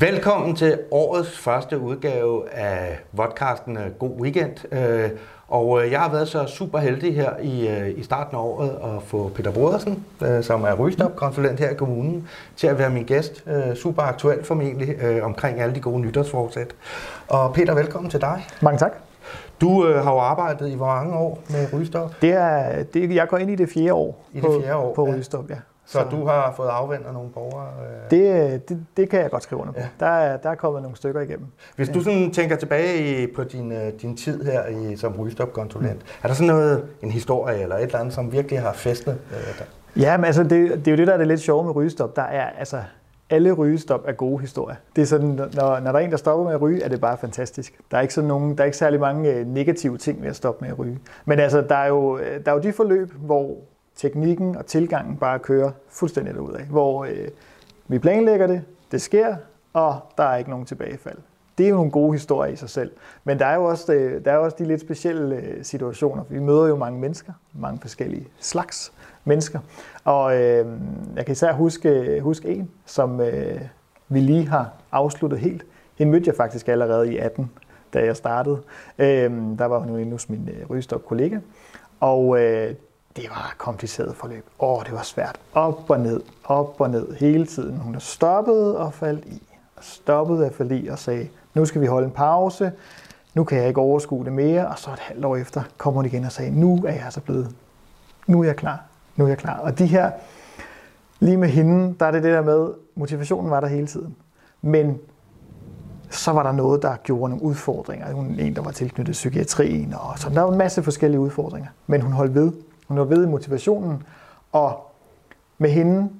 Velkommen til årets første udgave af vodcasten God Weekend. Øh, og øh, jeg har været så super heldig her i, øh, i starten af året at få Peter Brodersen, som er rygestop-konsulent her i kommunen, til at være min gæst. Super aktuel formentlig omkring alle de gode nytårsforsæt. Og Peter, velkommen til dig. Mange tak. Du øh, har jo arbejdet i hvor mange år med rygestop? Det er, det, jeg går ind i det fjerde år, I det fjerde år på, på rygestop, ja. Så, så du har fået afvendt nogle borgere? Øh... Det, det, det kan jeg godt skrive under på. Ja. Der, er, der er kommet nogle stykker igennem. Hvis du sådan tænker tilbage i, på din, øh, din tid her i, som rygestopkonsulent, mm. er der sådan noget, en historie eller et eller andet, som virkelig har festet øh, der? Ja, men altså, det, det er jo det, der er det lidt sjove med rygestop. Der er, altså, alle rygestop er gode historier. Det er sådan, når, når der er en, der stopper med at ryge, er det bare fantastisk. Der er ikke, sådan nogen, der er ikke særlig mange øh, negative ting ved at stoppe med at ryge. Men altså, der er jo, der er jo de forløb, hvor teknikken og tilgangen bare kører fuldstændig af, hvor øh, vi planlægger det, det sker, og der er ikke nogen tilbagefald. Det er jo nogle gode historier i sig selv. Men der er jo også, øh, der er også de lidt specielle øh, situationer. Vi møder jo mange mennesker, mange forskellige slags mennesker. Og øh, jeg kan især huske, huske en, som øh, vi lige har afsluttet helt. Hende mødte jeg faktisk allerede i 18, da jeg startede. Øh, der var hun jo endnu min øh, rygestop-kollega. Og øh, det var et kompliceret forløb. Åh, det var svært. Op og ned, op og ned hele tiden. Hun har stoppet og faldt i. Og stoppede at falde i og sagde, nu skal vi holde en pause. Nu kan jeg ikke overskue det mere. Og så et halvt år efter kom hun igen og sagde, nu er jeg så blevet, nu er jeg klar. Nu er jeg klar. Og de her, lige med hende, der er det det der med, motivationen var der hele tiden. Men så var der noget, der gjorde nogle udfordringer. Hun en, der var tilknyttet psykiatrien, og så der var en masse forskellige udfordringer. Men hun holdt ved. Hun var ved i motivationen, og med hende,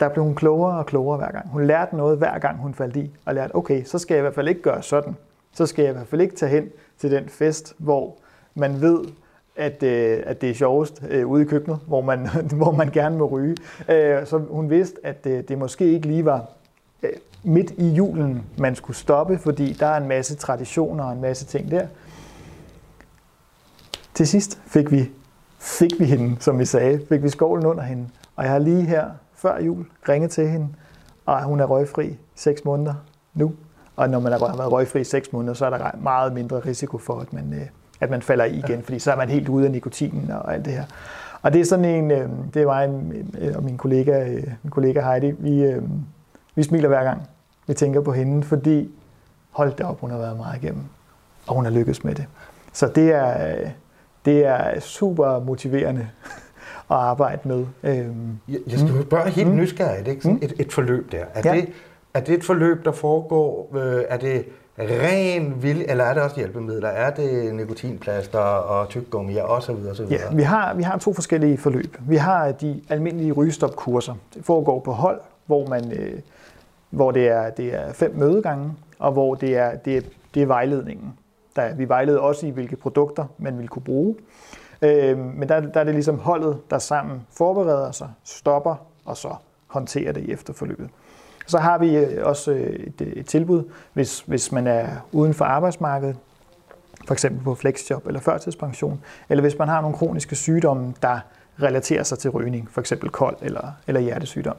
der blev hun klogere og klogere hver gang. Hun lærte noget hver gang, hun faldt i, og lærte, okay, så skal jeg i hvert fald ikke gøre sådan. Så skal jeg i hvert fald ikke tage hen til den fest, hvor man ved, at, øh, at det er sjovest øh, ude i køkkenet, hvor man, hvor man gerne må ryge. Øh, så hun vidste, at det, det måske ikke lige var øh, midt i julen, man skulle stoppe, fordi der er en masse traditioner og en masse ting der. Til sidst fik vi fik vi hende, som vi sagde, fik vi skovlen under hende. Og jeg har lige her før jul ringet til hende, og hun er røgfri 6 måneder nu. Og når man har været røgfri i 6 måneder, så er der meget mindre risiko for, at man, øh, at man falder i igen, fordi så er man helt ude af nikotinen og alt det her. Og det er sådan en, øh, det var en, og min kollega, øh, min kollega Heidi, vi, vi smiler hver gang, vi tænker på hende, fordi hold da op, hun har været meget igennem, og hun har lykkes med det. Så det er, det er super motiverende at arbejde med. Øhm, jeg, jeg skal spørge helt mm. nysgerrigt, ikke? Sådan mm. et, et forløb der. Er, ja. det, er det et forløb, der foregår, øh, er det ren vild, eller er det også hjælpemidler? Er det nikotinplaster og tyggegummi og så videre, så videre? Ja, vi har, vi har to forskellige forløb. Vi har de almindelige rygestopkurser. Det foregår på hold, hvor man øh, hvor det er, det er fem mødegange, og hvor det er, det er, det er vejledningen. Der, vi vejleder også i, hvilke produkter man vil kunne bruge. Øh, men der, der er det ligesom holdet, der sammen forbereder sig, stopper og så håndterer det i efterforløbet. Så har vi øh, også øh, et, et tilbud, hvis, hvis man er uden for arbejdsmarkedet, for eksempel på flexjob eller førtidspension, eller hvis man har nogle kroniske sygdomme, der relaterer sig til rygning, for eksempel kold eller, eller hjertesygdom.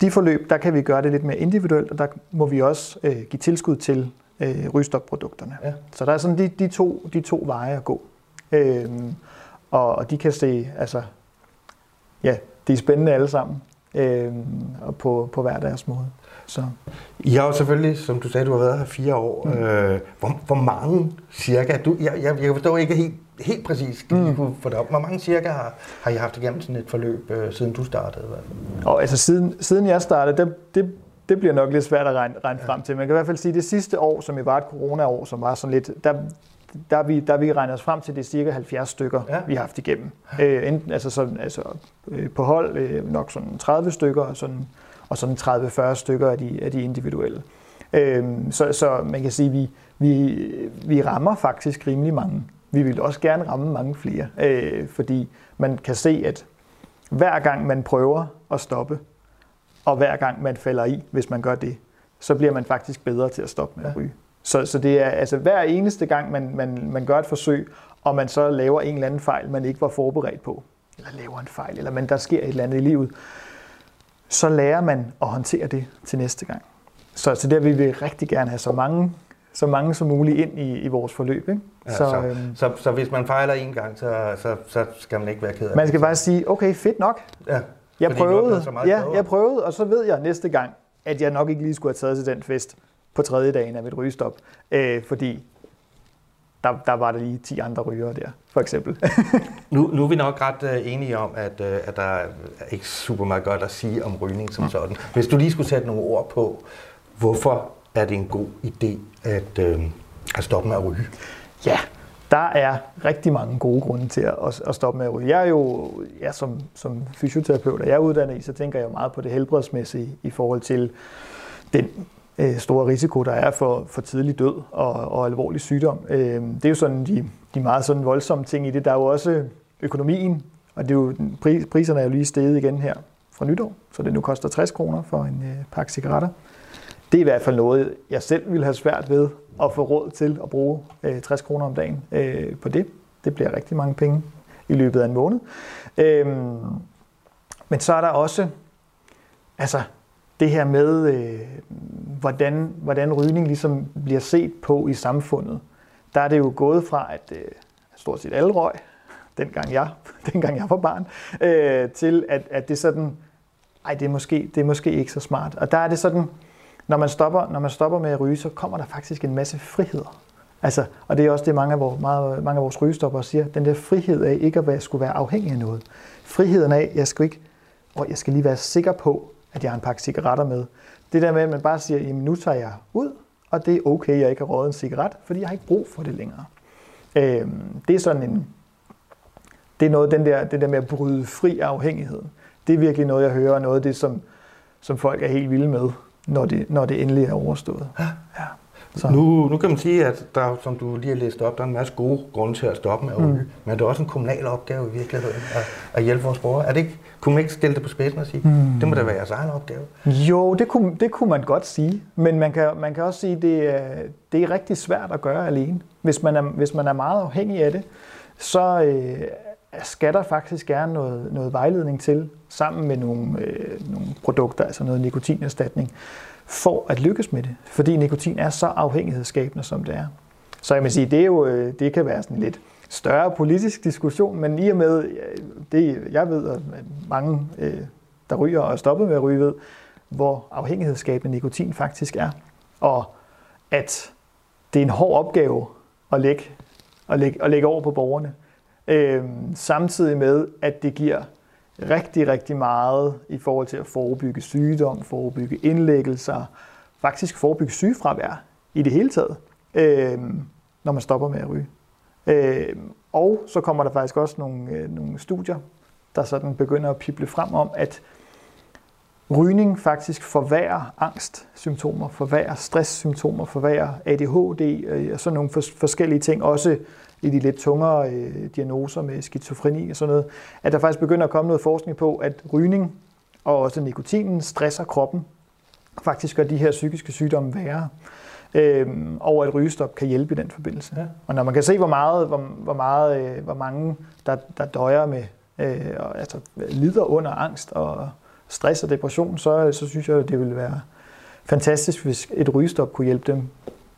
De forløb, der kan vi gøre det lidt mere individuelt, og der må vi også øh, give tilskud til øh, rygstopprodukterne. Ja. Så der er sådan de, de, to, de to veje at gå. Øhm, og, og de kan se, altså, ja, de er spændende alle sammen, øhm, og på, på hver deres måde. Så. I har jo selvfølgelig, som du sagde, du har været her fire år. Mm. Øh, hvor, hvor mange cirka, du, jeg, jeg, jeg forstår ikke helt, helt præcis, mm. få det op. Hvor mange cirka har, har I haft igennem sådan et forløb, øh, siden du startede? Fald? Og altså siden, siden jeg startede, det, det det bliver nok lidt svært at regne, regne ja. frem til. Man kan i hvert fald sige, at det sidste år, som var et corona-år, som var sådan lidt, der, der vi, der vi regnet os frem til, det er cirka 70 stykker, ja. vi har haft igennem. Øh, enten, altså, sådan, altså øh, på hold øh, nok sådan 30 stykker, og sådan, og sådan 30-40 stykker af de, af de individuelle. Øh, så, så man kan sige, at vi, vi, vi rammer faktisk rimelig mange. Vi vil også gerne ramme mange flere, øh, fordi man kan se, at hver gang man prøver at stoppe, og hver gang man falder i, hvis man gør det, så bliver man faktisk bedre til at stoppe med at ryge. Så, så det er altså hver eneste gang, man, man, man gør et forsøg, og man så laver en eller anden fejl, man ikke var forberedt på, eller laver en fejl, eller men der sker et eller andet i livet, så lærer man at håndtere det til næste gang. så, så der vil vi rigtig gerne have så mange, så mange som muligt ind i, i vores forløb. Ikke? Ja, så, så, øhm, så, så hvis man fejler en gang, så, så, så skal man ikke være ked af Man skal bare sige, okay, fedt nok. Ja, jeg prøvede, ja, jeg prøvede, og så ved jeg næste gang, at jeg nok ikke lige skulle have taget til den fest på tredje dagen af mit rygestop, øh, fordi der, der var der lige 10 andre rygere der, for eksempel. nu, nu er vi nok ret uh, enige om, at, uh, at der er ikke super meget godt at sige om rygning som mm. sådan. Hvis du lige skulle sætte nogle ord på, hvorfor er det en god idé at, uh, at stoppe med at ryge? Ja, der er rigtig mange gode grunde til at, at stoppe med at ryge. Jeg er jo ja, som, som fysioterapeut, og jeg er uddannet i, så tænker jeg meget på det helbredsmæssige i forhold til den øh, store risiko, der er for, for tidlig død og, og alvorlig sygdom. Øh, det er jo sådan de, de meget sådan voldsomme ting i det. Der er jo også økonomien, og det er jo, priserne er jo lige steget igen her fra nytår, så det nu koster 60 kroner for en øh, pakke cigaretter. Det er i hvert fald noget, jeg selv vil have svært ved at få råd til at bruge øh, 60 kroner om dagen øh, på det. Det bliver rigtig mange penge i løbet af en måned. Øh, men så er der også, altså det her med, øh, hvordan, hvordan rygning ligesom bliver set på i samfundet, der er det jo gået fra, at øh, stort set alle røg, dengang jeg, dengang jeg var barn, øh, til at, at det sådan, ej, det er, måske, det er måske ikke så smart. Og der er det sådan, når man stopper, når man stopper med at ryge, så kommer der faktisk en masse friheder. Altså, og det er også det, mange af, vores, meget, mange af vores rygestopper siger, den der frihed af ikke at være, skulle være afhængig af noget. Friheden af, jeg skal ikke, og jeg skal lige være sikker på, at jeg har en pakke cigaretter med. Det der med, at man bare siger, jamen nu tager jeg ud, og det er okay, jeg ikke har røget en cigaret, fordi jeg har ikke brug for det længere. Øh, det er sådan en, det er noget, den der, det der med at bryde fri af afhængigheden. Det er virkelig noget, jeg hører, noget af det, som, som folk er helt vilde med, når det, når det endelig er overstået. Ja. Så. Nu, nu kan man sige, at der, som du lige har læst op, der er en masse gode grunde til at stoppe med ryge, mm. men det er også en kommunal opgave i virkeligheden at, at hjælpe vores borgere. Er det ikke, kunne man ikke stille det på spidsen og sige, mm. det må da være jeres egen opgave? Jo, det kunne, det kunne man godt sige, men man kan, man kan også sige, at det, det er rigtig svært at gøre alene. Hvis man er, hvis man er meget afhængig af det, så øh, skal der faktisk gerne noget, noget vejledning til, sammen med nogle, øh, nogle produkter, altså noget nikotinerstatning, for at lykkes med det. Fordi nikotin er så afhængighedsskabende, som det er. Så jeg vil sige, det, er jo, øh, det kan være sådan lidt større politisk diskussion, men i og med, øh, det jeg ved, at mange, øh, der ryger og er stoppet med at ryge, ved, hvor afhængighedsskabende nikotin faktisk er. Og at det er en hård opgave at lægge, at lægge, at lægge over på borgerne. Øh, samtidig med, at det giver rigtig, rigtig meget i forhold til at forebygge sygdom, forebygge indlæggelser, faktisk forebygge sygefravær i det hele taget, øh, når man stopper med at ryge. Øh, og så kommer der faktisk også nogle, øh, nogle studier, der sådan begynder at pible frem om, at rygning faktisk forværrer angstsymptomer, forværrer stresssymptomer, forværrer ADHD øh, og sådan nogle forskellige ting, også i de lidt tungere øh, diagnoser med skizofreni og sådan noget, at der faktisk begynder at komme noget forskning på, at rygning og også nikotinen stresser kroppen, faktisk gør de her psykiske sygdomme værre, øh, og at rygestop kan hjælpe i den forbindelse. Ja. Og når man kan se, hvor, meget, hvor, hvor, meget, øh, hvor mange, der, der døjer med, øh, og, altså lider under angst og stress og depression, så, så synes jeg, det ville være fantastisk, hvis et rygestop kunne hjælpe dem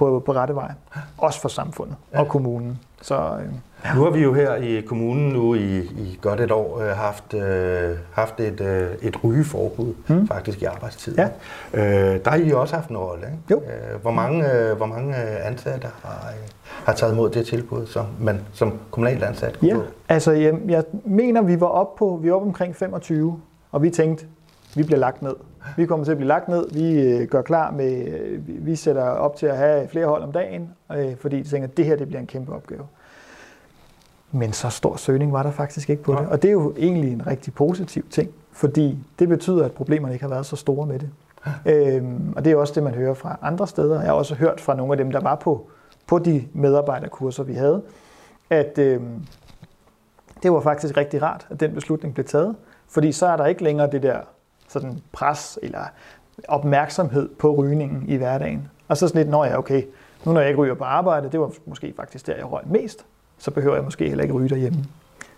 på, på rette vej. Også for samfundet ja. og kommunen. Så, øh, ja. Nu har vi jo her i kommunen nu i, i godt et år øh, haft, øh, haft et, øh, et rygeforbud hmm. faktisk i arbejdstiden. Ja. Øh, der har I også haft en rolle. Ikke? Jo. Øh, hvor, mange, øh, hvor mange ansatte har, øh, har taget imod det tilbud, som man som kommunalt ansat kunne ja. få? Altså, jeg, jeg mener, vi var oppe på vi var op omkring 25, og vi tænkte, vi bliver lagt ned. Vi kommer til at blive lagt ned. Vi øh, gør klar med, øh, vi sætter op til at have flere hold om dagen, øh, fordi vi tænker, at det her det bliver en kæmpe opgave. Men så stor søgning var der faktisk ikke på ja. det. Og det er jo egentlig en rigtig positiv ting, fordi det betyder, at problemerne ikke har været så store med det. Øhm, og det er også det, man hører fra andre steder. Jeg har også hørt fra nogle af dem, der var på, på de medarbejderkurser, vi havde, at øhm, det var faktisk rigtig rart, at den beslutning blev taget. Fordi så er der ikke længere det der sådan pres eller opmærksomhed på rygningen i hverdagen. Og så sådan lidt, når jeg okay, nu når jeg ikke ryger på arbejde, det var måske faktisk der, jeg røg mest, så behøver jeg måske heller ikke ryge derhjemme.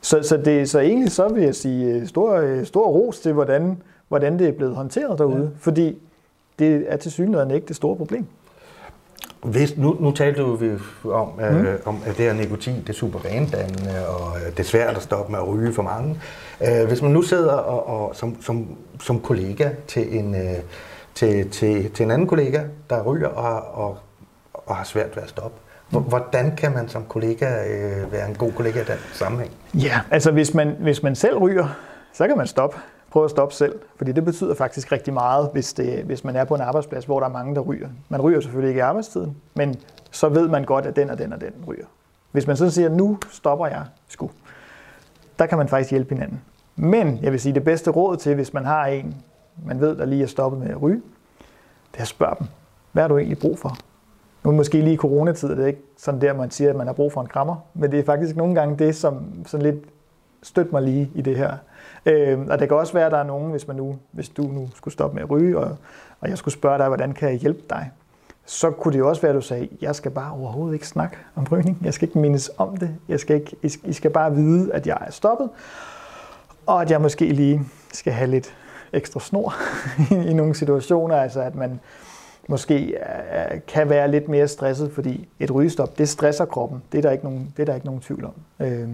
Så, så, det, så egentlig så vil jeg sige øh, stor, øh, stor ros til, hvordan, hvordan det er blevet håndteret derude. Ja. Fordi det er til synligheden ikke det store problem. Hvis, nu, nu talte du om, mm. øh, om, at det her nikotin det er super vanedannende, og øh, det er svært at stoppe med at ryge for mange. Øh, hvis man nu sidder og, og som, som, som kollega til en, øh, til, til, til en anden kollega, der ryger og, og, og har svært ved at stoppe, Hvordan kan man som kollega øh, være en god kollega i den sammenhæng? Ja, altså hvis man, hvis man selv ryger, så kan man stoppe. Prøve at stoppe selv, fordi det betyder faktisk rigtig meget, hvis, det, hvis man er på en arbejdsplads, hvor der er mange, der ryger. Man ryger selvfølgelig ikke i arbejdstiden, men så ved man godt, at den og den og den ryger. Hvis man så siger, nu stopper jeg sgu, der kan man faktisk hjælpe hinanden. Men jeg vil sige, det bedste råd til, hvis man har en, man ved, der lige er stoppet med at ryge, det er at spørge dem, hvad har du egentlig brug for? Nu er måske lige i coronatid, det er ikke sådan der, man siger, at man har brug for en krammer, men det er faktisk nogle gange det, som sådan lidt støtter mig lige i det her. Øh, og det kan også være, at der er nogen, hvis, man nu, hvis du nu skulle stoppe med at ryge, og, og jeg skulle spørge dig, hvordan kan jeg hjælpe dig? Så kunne det jo også være, at du sagde, jeg skal bare overhovedet ikke snakke om rygning. Jeg skal ikke mindes om det. Jeg skal ikke, I skal bare vide, at jeg er stoppet, og at jeg måske lige skal have lidt ekstra snor i nogle situationer, altså at man, måske øh, øh, kan være lidt mere stresset, fordi et rygestop, det stresser kroppen. Det er der ikke nogen, det er der ikke nogen tvivl om. Øh,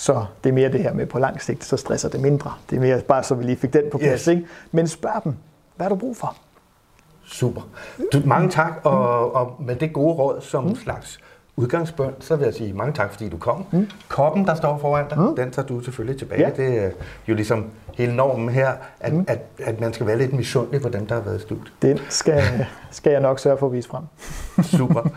så det er mere det her med på lang sigt, så stresser det mindre. Det er mere bare så vi lige fik den på plads. Yes. Ikke? Men spørg dem, hvad har du brug for? Super. Du, mange tak, og, og med det gode råd som mm. slags udgangsbøn, så vil jeg sige mange tak, fordi du kom. Mm. Koppen, der står foran dig, mm. den tager du selvfølgelig tilbage. Ja. Det er jo ligesom hele normen her, at, mm. at, at man skal være lidt misundelig på dem, der har været i studiet. Den skal, skal jeg nok sørge for at vise frem. Super.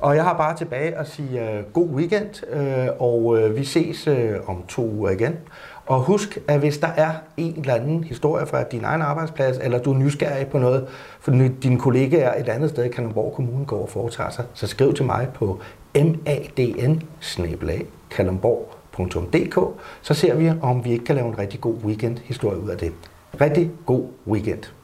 Og jeg har bare tilbage at sige uh, god weekend, uh, og uh, vi ses uh, om to uger igen. Og husk, at hvis der er en eller anden historie fra din egen arbejdsplads, eller du er nysgerrig på noget, for din kollega er et andet sted i Kalundborg Kommune går og foretager sig, så skriv til mig på madn så ser vi, om vi ikke kan lave en rigtig god weekend-historie ud af det. Rigtig god weekend.